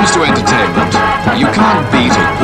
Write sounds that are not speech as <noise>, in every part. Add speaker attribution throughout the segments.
Speaker 1: comes to entertainment, you can't beat
Speaker 2: it.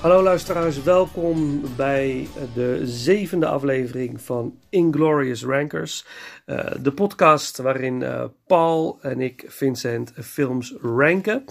Speaker 3: Hallo luisteraars, welkom bij de zevende aflevering van Inglorious Rankers. Eh, de podcast waarin eh, Paul en ik, Vincent, films ranken.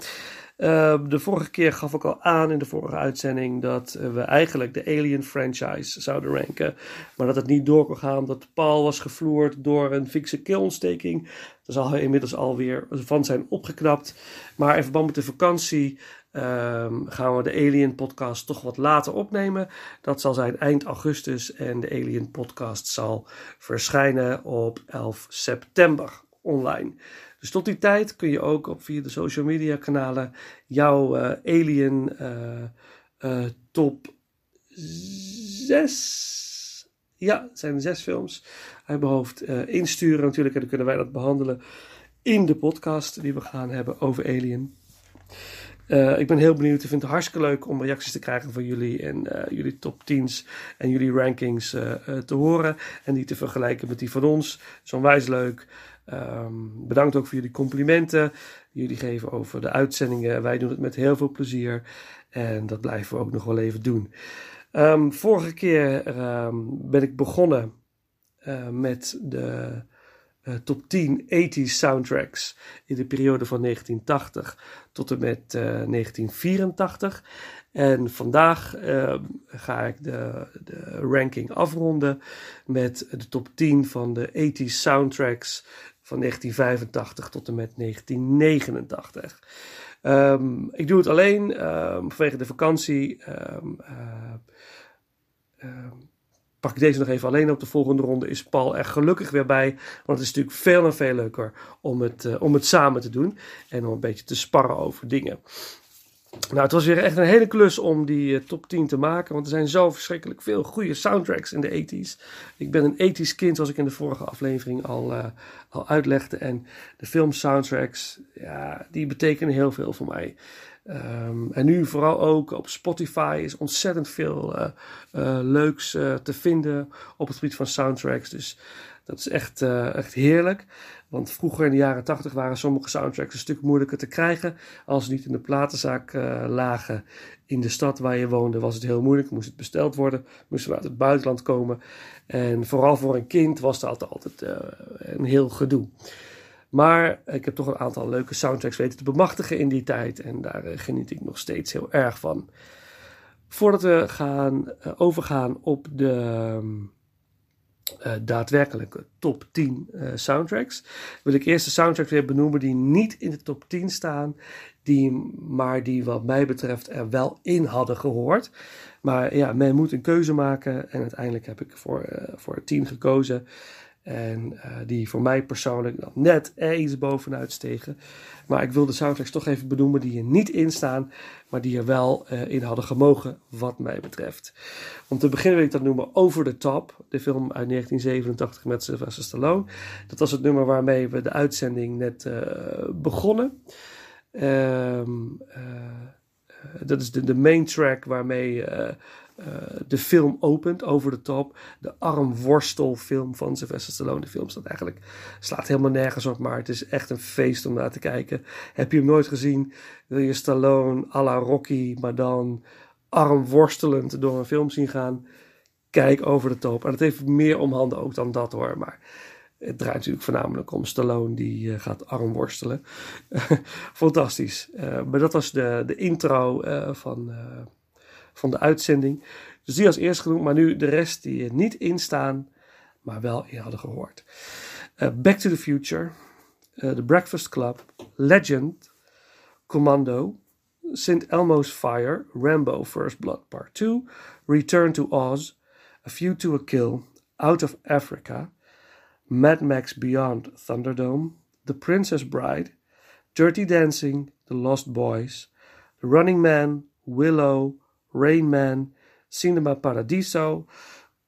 Speaker 3: Eh, de vorige keer gaf ik al aan in de vorige uitzending dat we eigenlijk de Alien franchise zouden ranken. Maar dat het niet door kon gaan omdat Paul was gevloerd door een fikse keelontsteking. Daar zal hij inmiddels alweer van zijn opgeknapt. Maar in verband met de vakantie Ehm, gaan we de Alien podcast toch wat later opnemen. Dat zal zijn eind augustus en de Alien podcast zal verschijnen op 11 september online. Dus tot die tijd kun je ook op via de social media kanalen jouw eh, Alien eh, eh, top 6. Ja, het zijn zes films Hij behoeft insturen natuurlijk. En dan kunnen wij dat behandelen in de podcast die we gaan hebben over Alien. Eh, ik ben heel benieuwd. Ik vind het hartstikke leuk om reacties te krijgen van jullie en eh, jullie top 10's en jullie rankings eh, te horen. En die te vergelijken met die van ons. Dat is onwijs leuk. Ehm, bedankt ook voor jullie complimenten. Jullie geven over de uitzendingen. Wij doen het met heel veel plezier. En dat blijven we ook nog wel even doen. Ehm, vorige keer ehm, ben ik begonnen met de eh, top 10 80s soundtracks in de periode van 1980 tot en met eh, 1984. En vandaag eh, ga ik de, de ranking afronden met de top 10 van de 80s soundtracks van 1985 tot en met 1989. Ehm, ik doe het alleen ehm, vanwege de vakantie. ehm, eh, ehm, pak ik deze nog even alleen op. De volgende ronde is Paul er gelukkig weer bij. Want het is natuurlijk veel en veel leuker om het, eh, om het samen te doen. En om een beetje te sparren over dingen. Nou, het was weer echt een hele klus om die eh, top 10 te maken. Want er zijn zo verschrikkelijk veel goede soundtracks in de 80s. Ik ben een 80s kind, zoals ik in de vorige aflevering al, eh, al uitlegde. En de film soundtracks, ja, die betekenen heel veel voor mij. Ehm, en nu vooral ook op Spotify is ontzettend veel eh, eh, leuks eh, te vinden op het gebied van soundtracks. Dus dat is echt, echt heerlijk. Want vroeger in de jaren 80 waren sommige soundtracks een stuk moeilijker te krijgen. Als ze niet in de platenzaak lagen in de stad waar je woonde, was het heel moeilijk. Moest het besteld worden, moesten we uit het buitenland komen. En vooral voor een kind was dat altijd, een heel gedoe. Maar ik heb toch een aantal leuke soundtracks weten te bemachtigen in die tijd. En daar eh, geniet ik nog steeds heel erg van. Voordat we gaan eh, overgaan op de ehm, eh, daadwerkelijke top 10 eh, soundtracks, wil ik eerst de soundtracks weer benoemen die niet in de top 10 staan, die, maar die wat mij betreft er wel in hadden gehoord. Maar ja, men moet een keuze maken en uiteindelijk heb ik voor, eh, voor 10 gekozen. En eh, die voor mij persoonlijk net iets bovenuit stegen. Maar ik wil de soundtracks toch even benoemen die er niet in staan, maar die er wel eh, in hadden gemogen, wat mij betreft. Om te beginnen wil ik dat noemen Over the Top, de film uit 1987 met Sylvester Stallone. Dat was het nummer waarmee we de uitzending net eh, begonnen. Ehm, eh, eh, dat is de, de main track waarmee eh, de film opent, Over the Top. De armworstelfilm van Sylvester Stallone. De film staat eigenlijk, slaat helemaal nergens op, maar het is echt een feest om naar te kijken. Heb je hem nooit gezien? Wil je Stallone à la Rocky, maar dan armworstelend door een film zien gaan? Kijk Over the Top. En het heeft meer om handen ook dan dat hoor, maar... Het draait natuurlijk voornamelijk om Stallone die eh, gaat armworstelen. <laughs> Fantastisch. Eh, maar dat was de, de intro van, van de uitzending. Dus die als eerst genoemd, maar nu de rest die er niet in staan, maar wel in hadden gehoord. Eh, Back to the Future, eh, The Breakfast Club, Legend, Commando, St. Elmo's Fire, Rambo First Blood Part 2, Return to Oz, A View to a Kill, Out of Africa, Mad Max Beyond Thunderdome, The Princess Bride, Dirty Dancing, The Lost Boys, The Running Man, Willow, Rain Man, Cinema Paradiso,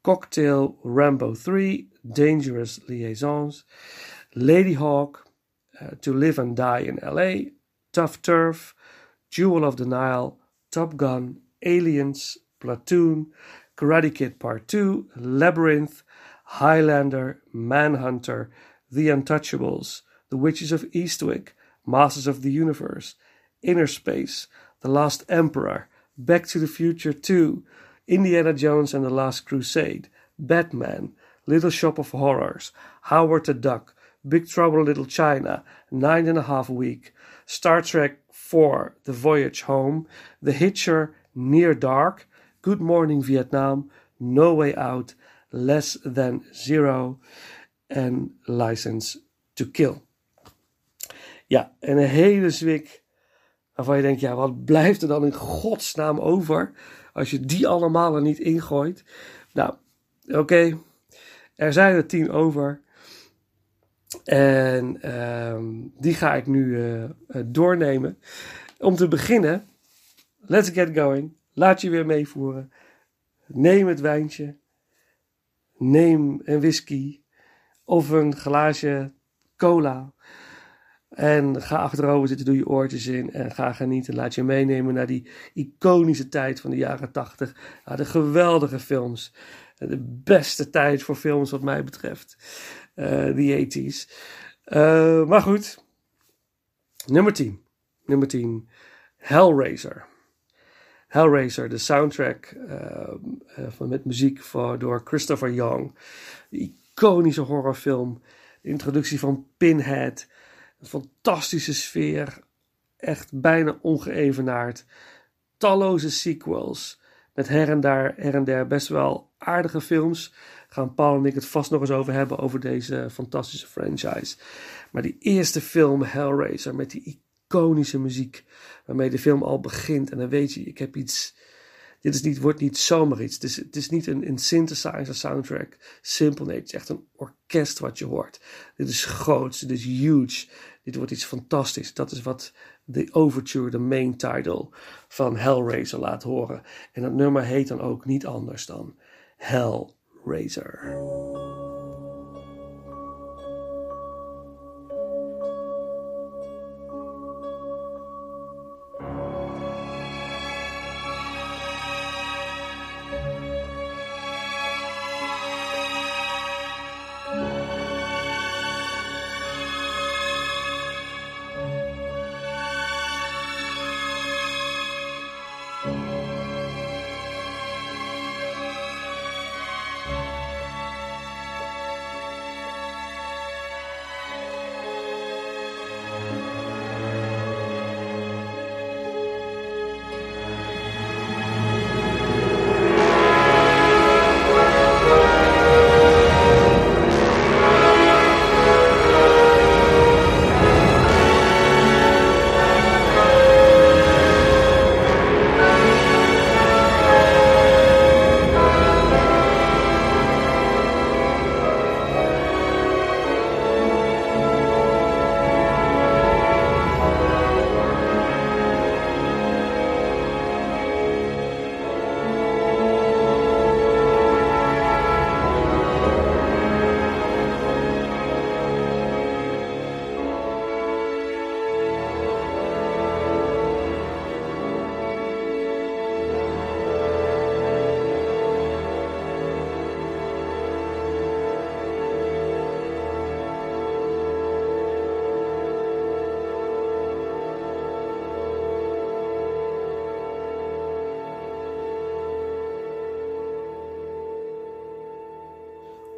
Speaker 3: Cocktail, Rambo 3, Dangerous Liaisons, Lady Hawk, uh, To Live and Die in LA, Tough Turf, Jewel of the Nile, Top Gun, Aliens, Platoon, Karate Kid Part 2, Labyrinth, Highlander, Manhunter, The Untouchables, The Witches of Eastwick, Masters of the Universe, Inner Space, The Last Emperor, Back to the Future 2, Indiana Jones and the Last Crusade, Batman, Little Shop of Horrors, Howard the Duck, Big Trouble Little China, Nine and a Half Week, Star Trek 4, The Voyage Home, The Hitcher, Near Dark, Good Morning Vietnam, No Way Out, Less Than Zero en License to Kill. Ja, en een hele zwik waarvan je denkt, ja, wat blijft er dan in godsnaam over als je die allemaal er niet ingooit? Nou, oké, er zijn er tien over. En ehm, die ga ik nu eh, eh, doornemen. Om te beginnen, let's get going. Laat je weer meevoeren. Neem het wijntje. Neem een whisky. Of een glaasje cola. En ga achterover zitten, doe je oortjes in en ga genieten. Laat je meenemen naar die iconische tijd van de jaren 80. Ja, de geweldige films. De beste tijd voor films wat mij betreft. Eh die 80s. Eh, maar goed. Nummer 10. Nummer 10. Hellraiser. Hellraiser, de soundtrack eh, van, met muziek voor, door Christopher Young. De iconische horrorfilm. De introductie van Pinhead. Een fantastische sfeer. Echt bijna ongeëvenaard. Talloze sequels. Met her en daar, her en der best wel aardige films. Gaan Paul en ik het vast nog eens over hebben. Over deze fantastische franchise. Maar die eerste film, Hellraiser. Met die iconische muziek. Waarmee de film al begint. En dan weet je, ik heb iets. Dit is niet, wordt niet zomaar iets. Het is, het is niet een, een synthesizer soundtrack. Simpel nee, het is echt een orkest wat je hoort. Dit is groots, dit is huge. Dit wordt iets fantastisch. Dat is wat de overture, de main title van Hellraiser laat horen. En dat nummer heet dan ook niet anders dan Hellraiser.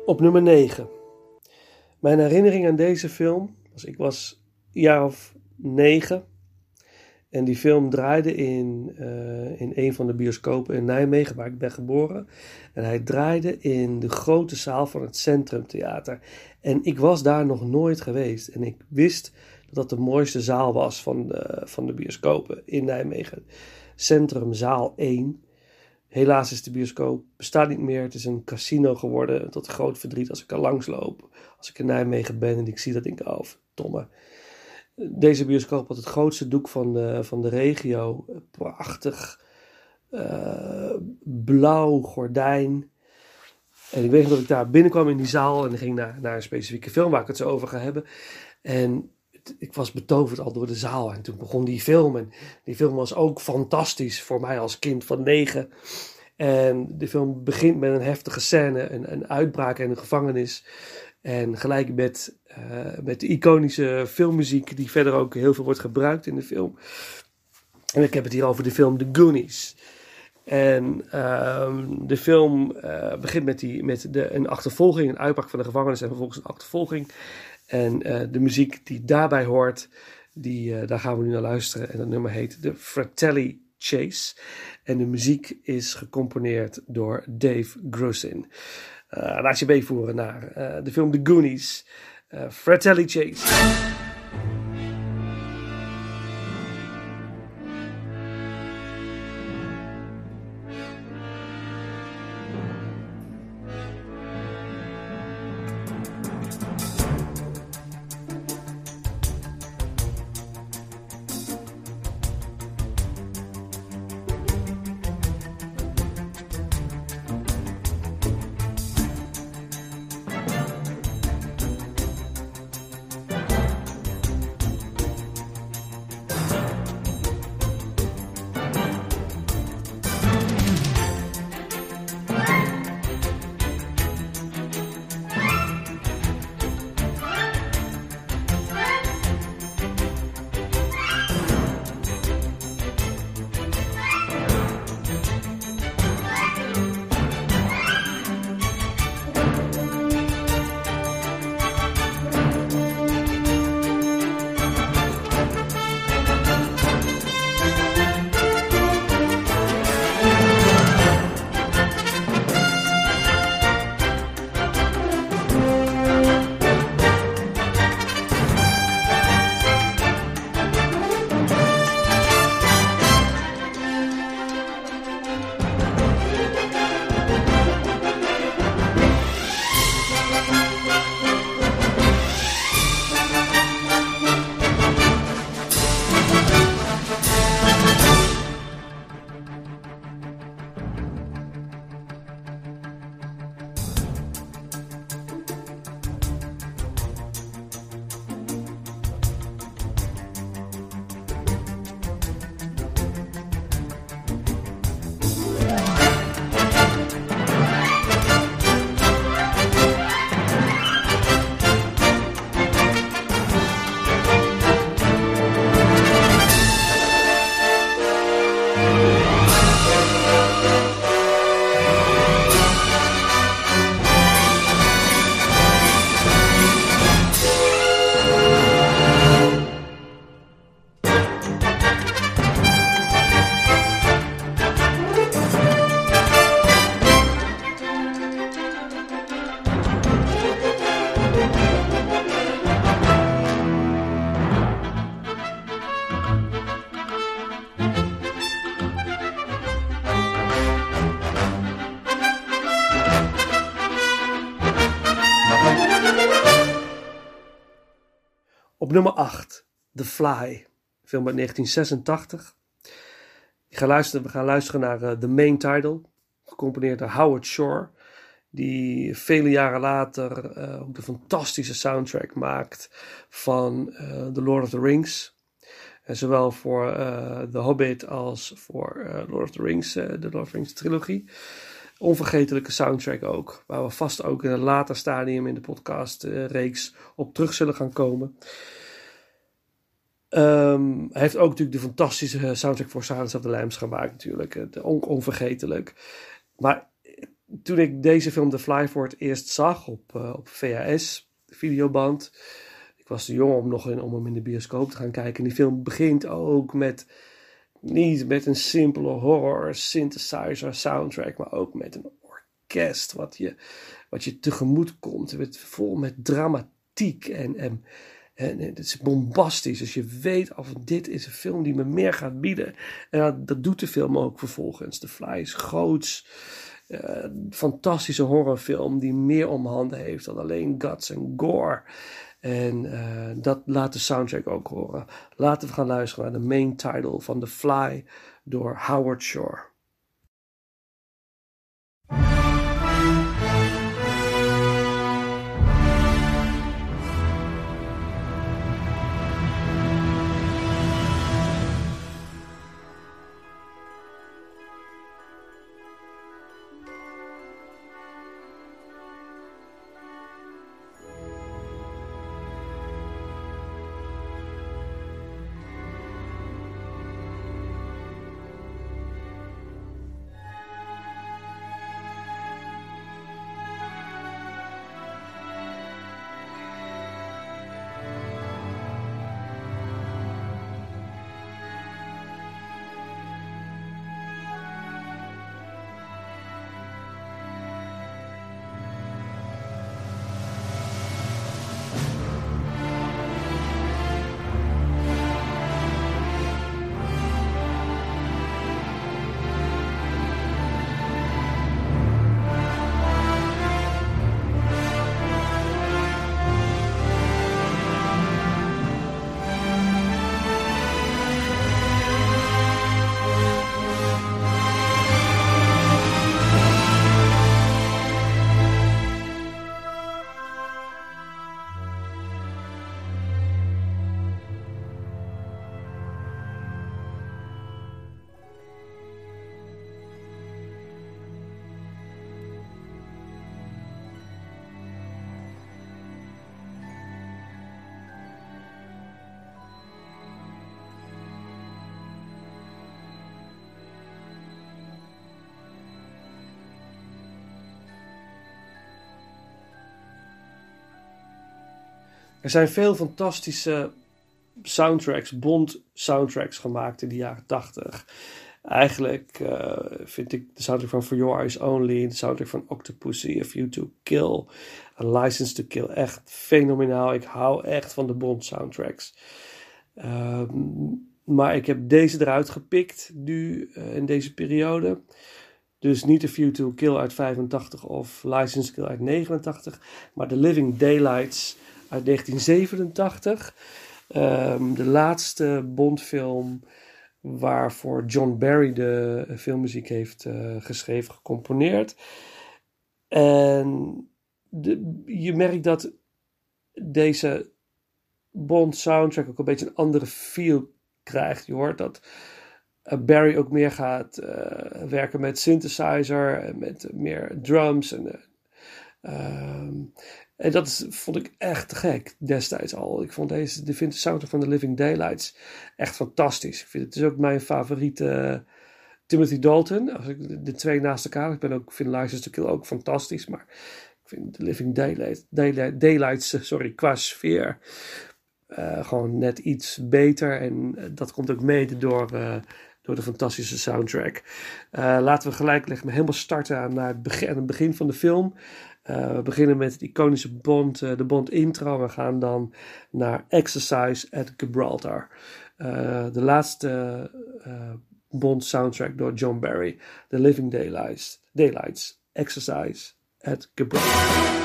Speaker 3: Op nummer 9. Mijn herinnering aan deze film was: ik was een jaar of negen. En die film draaide in, eh, in een van de bioscopen in Nijmegen, waar ik ben geboren. En hij draaide in de grote zaal van het Centrumtheater. En ik was daar nog nooit geweest. En ik wist dat dat de mooiste zaal was van de, van de bioscopen in Nijmegen. Centrum Zaal 1. Helaas is de bioscoop bestaat niet meer. Het is een casino geworden. Tot groot verdriet als ik er langs loop. Als ik in Nijmegen ben en ik zie dat, denk ik, oh, verdomme. Deze bioscoop had het grootste doek van de, van de regio. Prachtig eh, blauw gordijn. En ik weet nog dat ik daar binnenkwam in die zaal en ging naar, naar een specifieke film waar ik het zo over ga hebben. En ik was betoverd al door de zaal. En toen begon die film. En die film was ook fantastisch voor mij als kind van negen. En de film begint met een heftige scène, een, een uitbraak in een gevangenis. En gelijk met, eh, met de iconische filmmuziek, die verder ook heel veel wordt gebruikt in de film. En ik heb het hier over de film The Goonies. En ehm, de film eh, begint met, die, met de, een achtervolging, een uitbraak van de gevangenis en vervolgens een achtervolging. En eh, de muziek die daarbij hoort, die, eh, daar gaan we nu naar luisteren. En dat nummer heet The Fratelli Chase. En de muziek is gecomponeerd door Dave Grusin. Eh, laat je meevoeren naar de film The Goonies. Fratelli Chase. Nummer 8, The Fly, film uit 1986. Ik ga luisteren, we gaan luisteren naar uh, de main title, gecomponeerd door Howard Shore, die vele jaren later uh, ook de fantastische soundtrack maakt van uh, The Lord of the Rings. En zowel voor The Hobbit als voor Lord of the Rings, de Lord of the Rings trilogie onvergetelijke soundtrack ook. Waar we vast ook in een later stadium in de podcast-reeks op terug zullen gaan komen. Um, hij heeft ook natuurlijk de fantastische soundtrack voor Silence of the Lambs gemaakt, natuurlijk. On onvergetelijk. Maar toen ik deze film The Fly voor het eerst zag op, uh, op VHS, videoband. Ik was te jong om, nog in, om hem in de bioscoop te gaan kijken. En die film begint ook met niet met een simpele horror synthesizer soundtrack, maar ook met een orkest wat je, wat je tegemoet komt. Het vol met dramatiek en, en, en, het is bombastisch. Dus je weet af dit is een film die me meer gaat bieden. En dat, doet de film ook vervolgens. The Fly is groots. Uh, fantastische horrorfilm die meer om handen heeft dan alleen guts en gore. En uh, dat laat de soundtrack ook horen. Laten we gaan luisteren naar de main title van The Fly door Howard Shore. Er zijn veel fantastische soundtracks, Bond soundtracks gemaakt in de jaren 80. Eigenlijk uh, vind ik de soundtrack van For Your Eyes Only, de soundtrack van Octopussy, A View to Kill, A License to Kill echt fenomenaal. Ik hou echt van de Bond soundtracks. Um, maar ik heb deze eruit gepikt nu uh, in deze periode. Dus niet A View to Kill uit 85 of License to Kill uit 89, maar The Living Daylights uit 1987. Um, de laatste Bondfilm waarvoor John Barry de filmmuziek heeft uh, geschreven, gecomponeerd. En de, je merkt dat deze Bond soundtrack ook een beetje een andere feel krijgt. Je hoort dat uh, Barry ook meer gaat uh, werken met synthesizer en met meer drums. En, uh, en dat is, vond ik echt gek destijds al. Ik vond deze, de, soundtrack van The Living Daylights echt fantastisch. Ik vind het is ook mijn favoriete uh, Timothy Dalton. Als ik de, twee naast elkaar. Ik ben ook, vind License to Kill ook fantastisch. Maar ik vind The Living Daylight, Daylight, Daylights, sorry, qua sfeer uh, gewoon net iets beter. En dat komt ook mede door, door de fantastische soundtrack. laten we gelijk helemaal starten aan, naar het begin, aan het begin van de film. Uh, we beginnen met het iconische Bond, uh, de Bond intro. We gaan dan naar Exercise at Gibraltar. Uh, de laatste Bond soundtrack door John Barry. The Living Daylights. Daylights. Exercise at Gibraltar.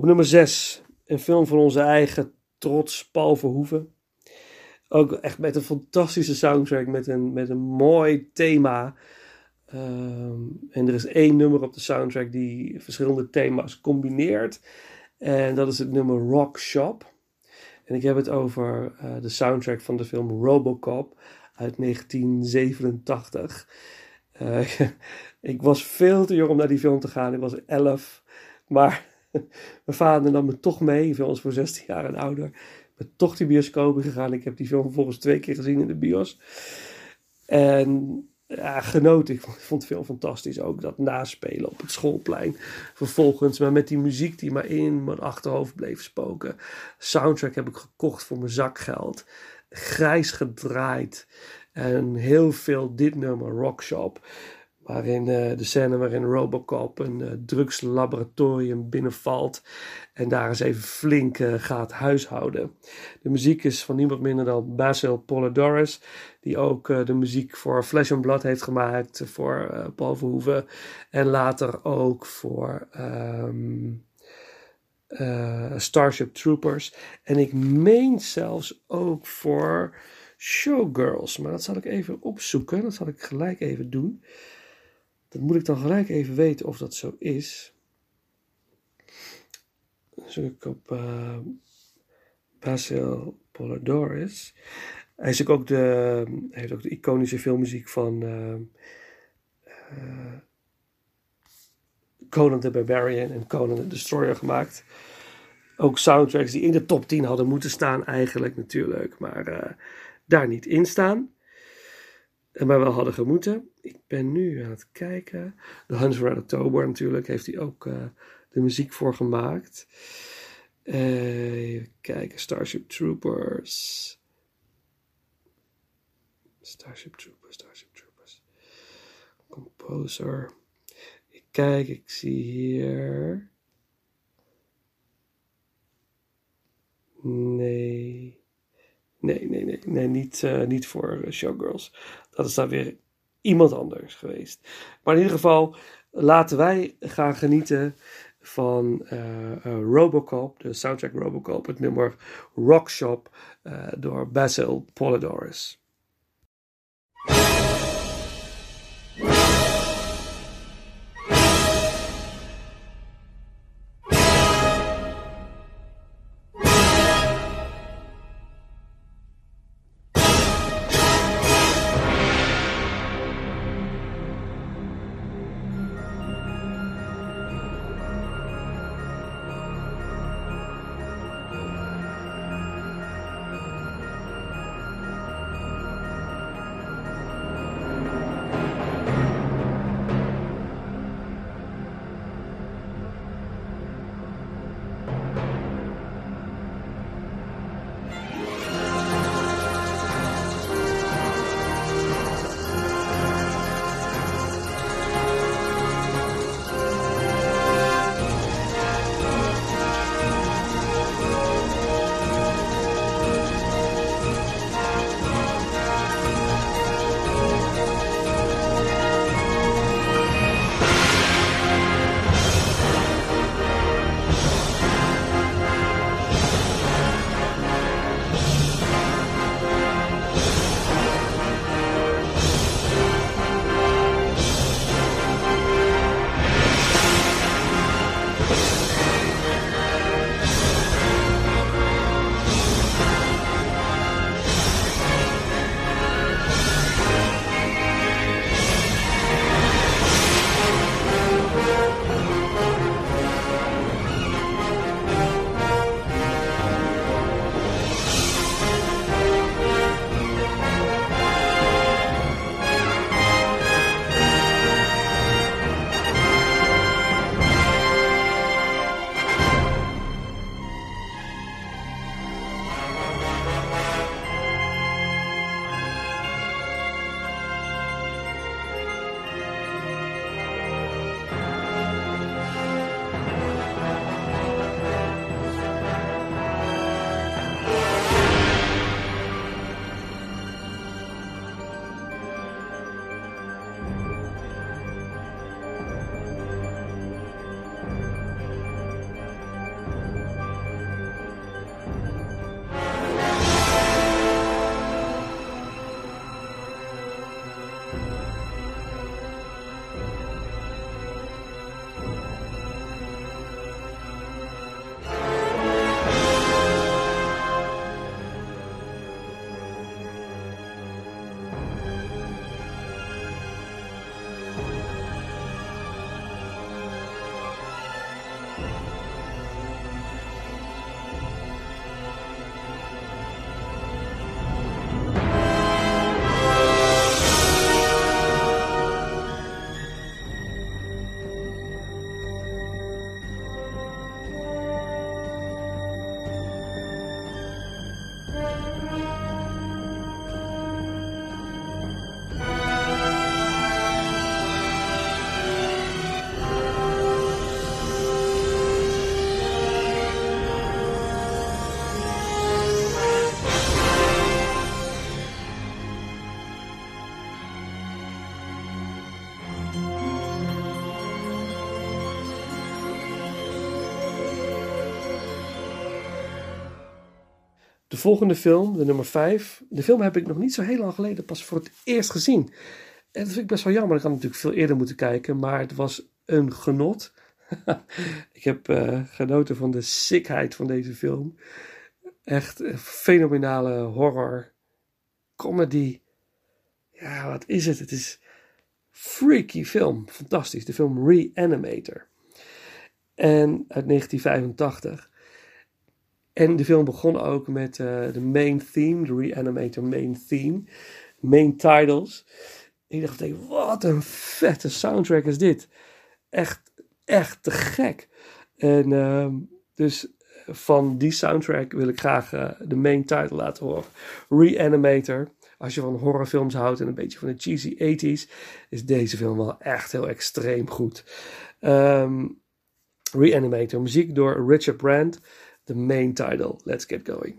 Speaker 3: Op nummer 6, een film van onze eigen trots Paul Verhoeven. Ook echt met een fantastische soundtrack, met een, met een mooi thema. Ehm, en er is één nummer op de soundtrack die verschillende thema's combineert. En dat is het nummer Rock Shop. En ik heb het over eh, de soundtrack van de film Robocop uit 1987. Eh, <laughs> ik was veel te jong om naar die film te gaan. Ik was 11. Maar <laughs> mijn vader nam me toch mee. Veel ons voor 16 jaar en ouder. Ik ben toch die bioscoop gegaan. Ik heb die film vervolgens twee keer gezien in de bios. En ja, genoten. <laughs> Ik vond het veel fantastisch. Ook dat naspelen op het schoolplein. Vervolgens, maar met die muziek die maar in mijn achterhoofd bleef spoken. Soundtrack heb ik gekocht voor mijn zakgeld. Grijs gedraaid. En heel veel dit nummer, Rockshop. Waarin uh, de scène waarin Robocop een uh, drugslaboratorium binnenvalt. En daar eens even flink uh, gaat huishouden. De muziek is van niemand minder dan Basil Polidorus. Die ook de muziek voor Flesh and Blood heeft gemaakt. Voor Paul Verhoeven. En later ook voor um, eh, Starship Troopers. En ik meen zelfs ook voor Showgirls. Maar dat zal ik even opzoeken. Dat zal ik gelijk even doen. Dat moet ik dan gelijk even weten of dat zo is. Zoek ik op uh, Basil Polidoris. Hij, is ook de, heeft ook de iconische filmmuziek van uh, uh, Conan the Barbarian en Conan the Destroyer gemaakt. Ook soundtracks die in de top 10 hadden moeten staan eigenlijk natuurlijk, maar daar niet in staan. Maar wel hadden gemoeten. Ik ben nu aan het kijken. The Hunt for Red natuurlijk heeft hij ook de muziek voor gemaakt. even kijken, Starship Troopers. Starship Troopers, Starship Troopers. Composer. Ik kijk, ik zie hier. Nee. Nee, nee, nee. Nee, niet, uh, niet voor Showgirls. Dat is dan weer iemand anders geweest. Maar in ieder geval, laten wij gaan genieten van uh, uh, Robocop, de soundtrack Robocop, het nummer Rockshop door Basil Polidoris. Volgende film, de nummer 5. De film heb ik nog niet zo heel lang geleden pas voor het eerst gezien. En dat vind ik best wel jammer. Ik had natuurlijk veel eerder moeten kijken, maar het was een genot. <laughs> ik heb uh, genoten van de sickheid van deze film. Echt een fenomenale horror, comedy. Ja, wat is het? Het is freaky film. Fantastisch. De film Reanimator. En uit 1985. En de film begon ook met uh, de main theme, de Reanimator main theme, main titles. ik dacht, wat een vette soundtrack is dit. Echt, echt te gek. En uh, dus van die soundtrack wil ik graag uh, de main title laten horen. Reanimator. Als je van horrorfilms houdt en een beetje van de cheesy 80s, is deze film wel echt heel extreem goed. Um, Reanimator, muziek door Richard Brandt the main title. Let's get going.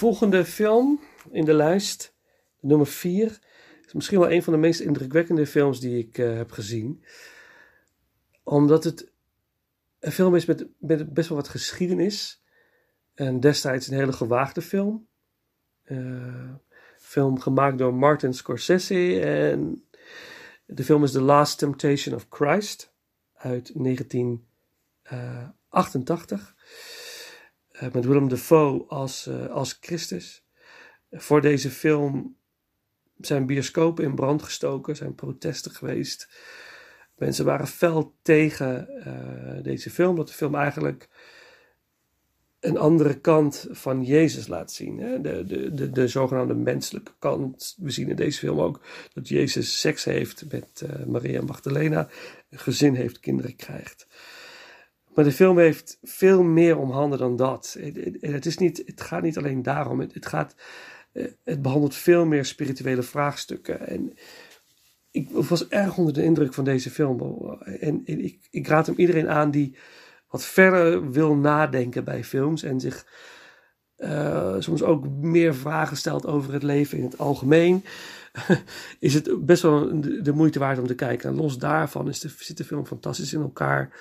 Speaker 3: Volgende film in de lijst, nummer 4, is misschien wel een van de meest indrukwekkende films die ik uh, heb gezien. Omdat het een film is met, met best wel wat geschiedenis. En destijds een hele gewaagde film. Uh, film gemaakt door Martin Scorsese. En de film is The Last Temptation of Christ uit 1988. Eh, met Willem Dafoe als, uh, als Christus. Voor deze film zijn bioscopen in brand gestoken, zijn protesten geweest. Mensen waren fel tegen uh, deze film, dat de film eigenlijk een andere kant van Jezus laat zien. Hè? De, de, de, de zogenaamde menselijke kant. We zien in deze film ook dat Jezus seks heeft met uh, Maria Magdalena, een gezin heeft, kinderen krijgt. Maar de film heeft veel meer om handen dan dat. Het, is niet, het gaat niet alleen daarom. Het, gaat, eh, het behandelt veel meer spirituele vraagstukken. En ik was erg onder de indruk van deze film. En, ik, ik raad hem iedereen aan die wat verder wil nadenken bij films. En zich uh, soms ook meer vragen stelt over het leven in het algemeen. <laughs> is het best wel de, moeite waard om te kijken. En los daarvan is de, zit de film fantastisch in elkaar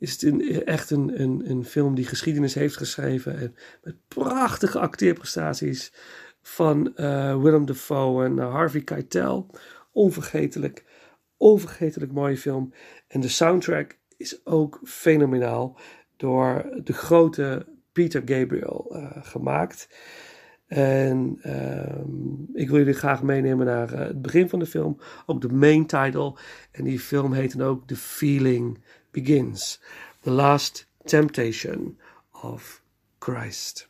Speaker 3: is het een, echt een, een, film die geschiedenis heeft geschreven. En met prachtige acteerprestaties van uh, Willem Dafoe en uh, Harvey Keitel. Onvergetelijk, onvergetelijk mooie film. En de soundtrack is ook fenomenaal. door de grote Peter Gabriel eh, gemaakt. En ehm, ik wil jullie graag meenemen naar eh, het begin van de film, ook de main title. En die film heet dan ook The Feeling Begins. The Last Temptation of Christ.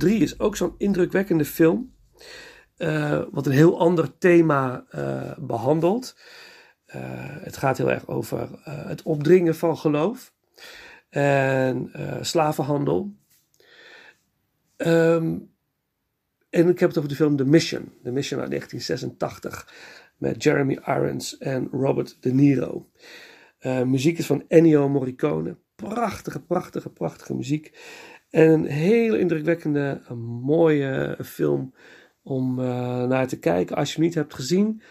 Speaker 3: De nummer drie is ook zo'n indrukwekkende film. eh, wat een heel ander thema eh, behandelt. Eh, het gaat heel erg over het opdringen van geloof. En slavenhandel. Ehm, en ik heb het over de film The Mission. The Mission uit 1986. Met Jeremy Irons en Robert De Niro. Muziek is van Ennio Morricone. Prachtige, prachtige, prachtige muziek. En een hele indrukwekkende, een mooie film om eh, naar te kijken. Als je hem niet hebt gezien,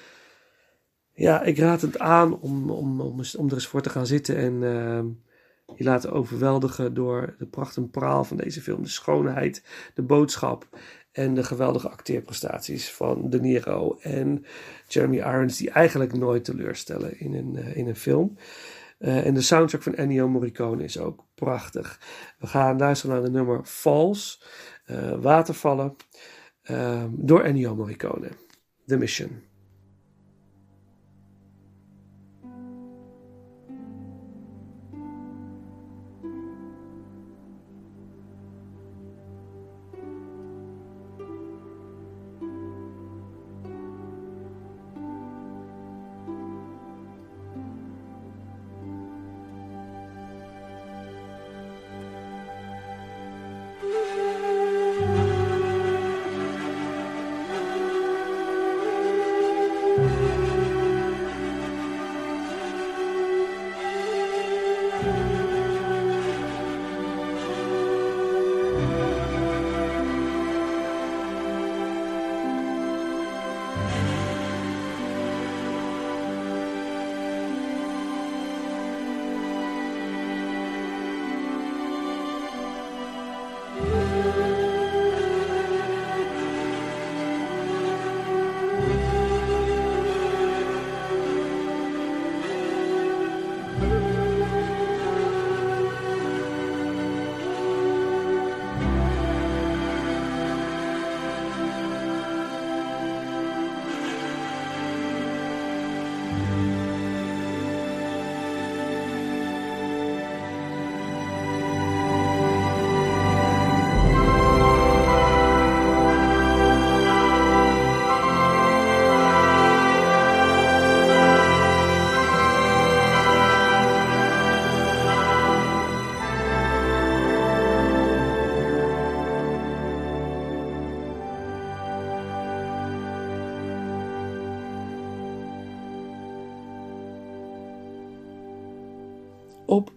Speaker 3: ja, ik raad het aan om, om, om, om er eens voor te gaan zitten en eh, je laten overweldigen door de pracht en praal van deze film. De schoonheid, de boodschap En de geweldige acteerprestaties van De Niro en Jeremy Irons, die eigenlijk nooit teleurstellen in een, in een film. En de soundtrack van Ennio Morricone is ook prachtig. We gaan luisteren naar de nummer Falls, Watervallen, door Ennio Morricone. The Mission.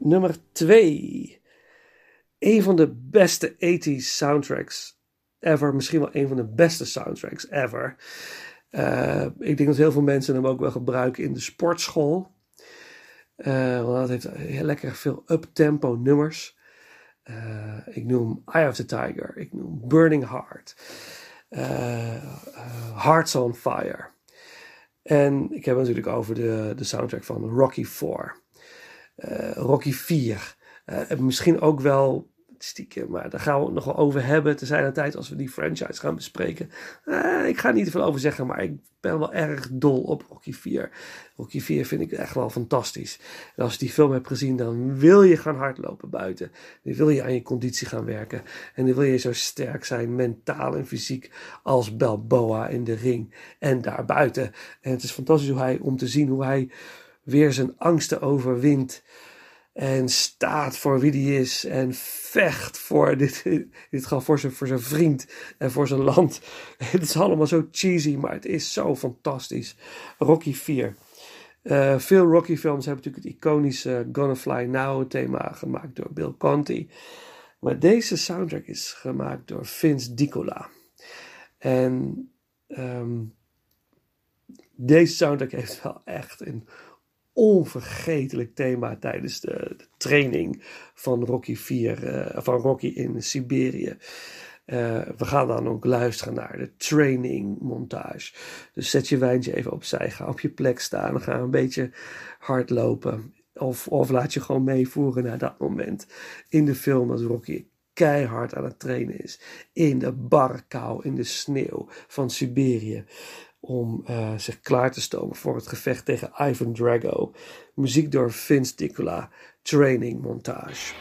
Speaker 3: Nummer 2. Een van de beste 80s soundtracks ever. Misschien wel een van de beste soundtracks ever. Uh, ik denk dat heel veel mensen hem ook wel gebruiken in de sportschool. Uh, want dat heeft heel lekker veel up-tempo nummers. Uh, ik noem Eye of the Tiger. Ik noem Burning Heart. Hearts on Fire. En ik heb het natuurlijk over de, de soundtrack van Rocky 4. Uh, Rocky 4. Uh, misschien ook wel stiekem, maar daar gaan we het nog wel over hebben. Te zijn een tijd als we die franchise gaan bespreken. Uh, ik ga er niet te veel over zeggen, maar ik ben wel erg dol op Rocky 4. Rocky 4 vind ik echt wel fantastisch. En als je die film hebt gezien, dan wil je gaan hardlopen buiten. Dan wil je aan je conditie gaan werken. En dan wil je zo sterk zijn, mentaal en fysiek, als Balboa in de ring en daarbuiten. En het is fantastisch hoe hij, om te zien hoe hij weer zijn angsten overwint. En staat voor wie die is. En vecht voor dit, <laughs> dit geval voor zijn, voor zijn vriend en voor zijn land. <laughs> Het is allemaal zo cheesy, maar het is zo fantastisch. Rocky 4. Uh, eh, veel Rocky films hebben natuurlijk het iconische Gonna Fly Now thema gemaakt door Bill Conti. Maar deze soundtrack is gemaakt door Vince Dicola. En um, deze soundtrack heeft wel echt een onvergetelijk thema tijdens de, de training van Rocky 4, uh, eh, van Rocky in Siberië. Uh, we gaan dan ook luisteren naar de training montage. Dus zet je wijntje even opzij, ga op je plek staan, ga een beetje hardlopen. Of, of laat je gewoon meevoeren naar dat moment in de film als Rocky keihard aan het trainen is. In de barre kou, in de sneeuw van Siberië om uh, zich klaar te stomen voor het gevecht tegen Ivan Drago. Muziek door Vince Dicola, training montage.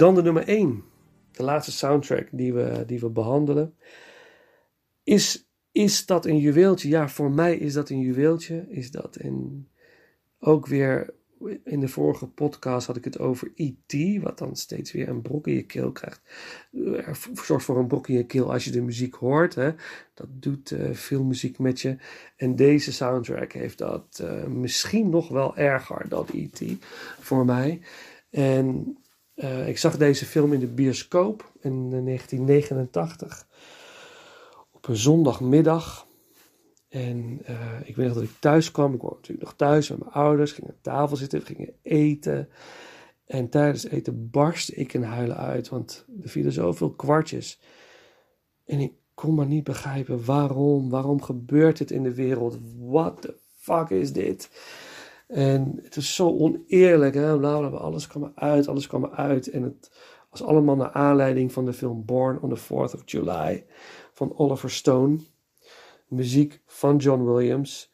Speaker 3: Dan de nummer 1. De laatste soundtrack die we, die we behandelen. Is, is dat een juweeltje? Ja, voor mij is dat een juweeltje. Is dat een, ook weer in de vorige podcast had ik het over E.T., wat dan steeds weer een brok in je keel krijgt. Zorgt voor een brok in je keel als je de muziek hoort. Hè. Dat doet uh, veel muziek met je. En deze soundtrack heeft dat uh, misschien nog wel erger dan E.T. voor mij. En uh, ik zag deze film in de bioscoop in 1989. Op een zondagmiddag. En uh, ik weet nog dat ik thuis kwam. Ik kwam natuurlijk nog thuis met mijn ouders. Ging aan tafel zitten. We gingen eten. En tijdens eten barstte ik in huilen uit. Want er vielen zoveel kwartjes. En ik kon maar niet begrijpen waarom. Waarom gebeurt dit in de wereld? What the fuck is dit? En het is zo oneerlijk. Hè? Alles kwam eruit. Alles kwam eruit. En het was allemaal naar aanleiding van de film Born on the 4th of July. Van Oliver Stone muziek van John Williams,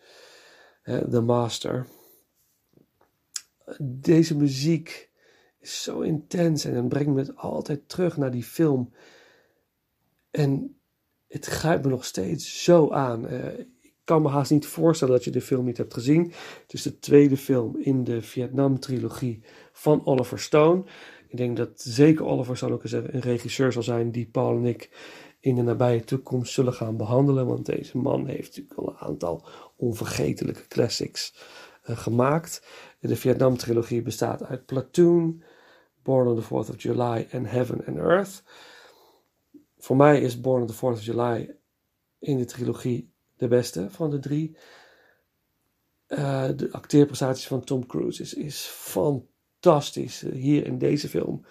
Speaker 3: The Master. Deze muziek is zo intens en het brengt me altijd terug naar die film. En het grijpt me nog steeds zo aan. Kan me haast niet voorstellen dat je de film niet hebt gezien. Het is de tweede film in de Vietnam-trilogie van Oliver Stone. Ik denk dat zeker Oliver zal ook eens een regisseur zal zijn die Paul en ik in de nabije toekomst zullen gaan behandelen. Want deze man heeft natuurlijk al een aantal onvergetelijke classics uh, gemaakt. De Vietnam-trilogie bestaat uit Platoon, Born on the 4th of July en Heaven and Earth. Voor mij is Born on the 4th of July in de trilogie de beste van de drie. Uh, de acteerprestaties van Tom Cruise is, is fantastisch. Hier in deze film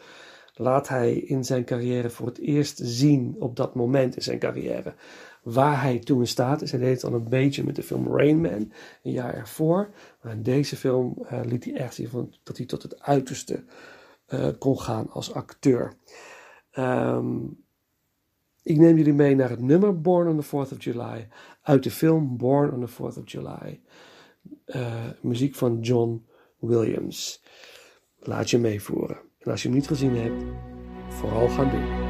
Speaker 3: laat hij in zijn carrière voor het eerst zien op dat moment in zijn carrière waar hij toe in staat is. Hij deed het al een beetje met de film Rain Man een jaar ervoor. Maar in deze film uh, liet hij echt zien van, dat hij tot het uiterste uh, kon gaan als acteur. Um, ik neem jullie mee naar het nummer Born on the 4th of July uit de film Born on the 4th of July. Uh, muziek van John Williams. Laat je meevoeren. En als je hem niet gezien hebt, vooral gaan doen.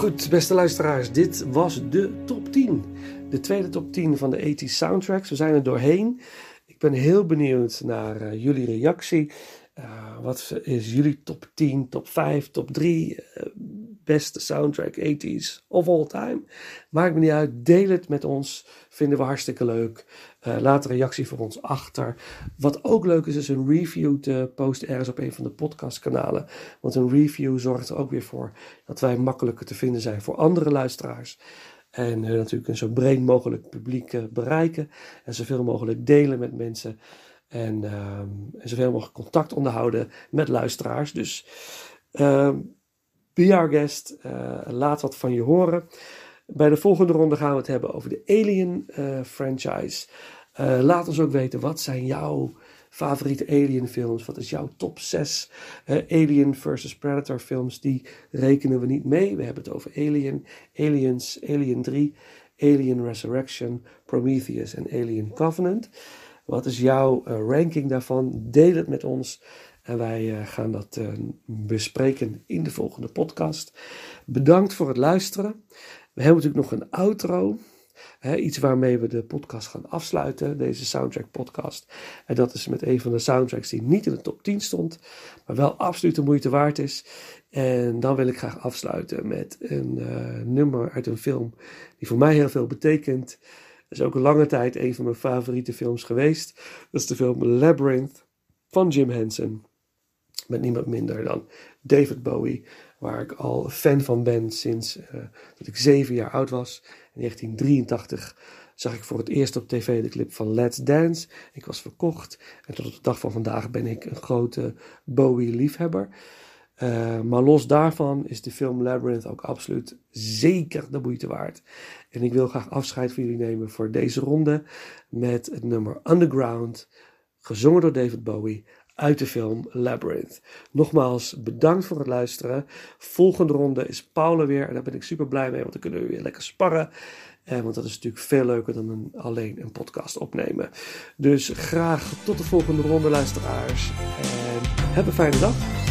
Speaker 3: Goed, beste luisteraars, dit was de top 10. De tweede top 10 van de 80 soundtracks. We zijn er doorheen. Ik ben heel benieuwd naar uh, jullie reactie. Uh, wat is jullie top 10, top 5, top 3 uh, beste soundtrack 80s of all time? Maakt me niet uit. Deel het met ons. Vinden we hartstikke leuk. Uh, laat een reactie voor ons achter. Wat ook leuk is, is een review te posten ergens op een van de podcastkanalen. Want een review zorgt er ook weer voor dat wij makkelijker te vinden zijn voor andere luisteraars. En uh, natuurlijk een zo breed mogelijk publiek uh, bereiken. En zoveel mogelijk delen met mensen. En, um, en zoveel mogelijk contact onderhouden met luisteraars. Dus um, be our guest. Laat wat van je horen. Bij de volgende ronde gaan we het hebben over de Alien uh, franchise. Uh, laat ons ook weten, wat zijn jouw favoriete Alien films? Wat is jouw top 6 Alien versus Predator films? Die rekenen we niet mee. We hebben het over Alien, Aliens, Alien 3, Alien Resurrection, Prometheus en Alien Covenant. Wat is jouw ranking daarvan? Deel het met ons. En wij gaan dat bespreken in de volgende podcast. Bedankt voor het luisteren. We hebben natuurlijk nog een outro. Iets waarmee we de podcast gaan afsluiten, deze soundtrack podcast. En dat is met een van de soundtracks die niet in de top 10 stond, maar wel absoluut de moeite waard is. En dan wil ik graag afsluiten met een uh, nummer uit een film die voor mij heel veel betekent. Dat is ook een lange tijd een van mijn favoriete films geweest. Dat is de film Labyrinth van Jim Henson. Met niemand minder dan David Bowie, waar ik al fan van ben sinds uh, dat ik zeven jaar oud was. In 1983 zag ik voor het eerst op tv de clip van Let's Dance. Ik was verkocht en tot op de dag van vandaag ben ik een grote Bowie-liefhebber. Uh, maar los daarvan is de film Labyrinth ook absoluut zeker de moeite waard. En ik wil graag afscheid van jullie nemen voor deze ronde met het nummer Underground, gezongen door David Bowie uit de film Labyrinth. Nogmaals, bedankt voor het luisteren. Volgende ronde is Paula weer en daar ben ik super blij mee, want dan kunnen we weer lekker sparren. Eh, want dat is natuurlijk veel leuker dan een, alleen een podcast opnemen. Dus graag tot de volgende ronde, luisteraars. En heb een fijne dag.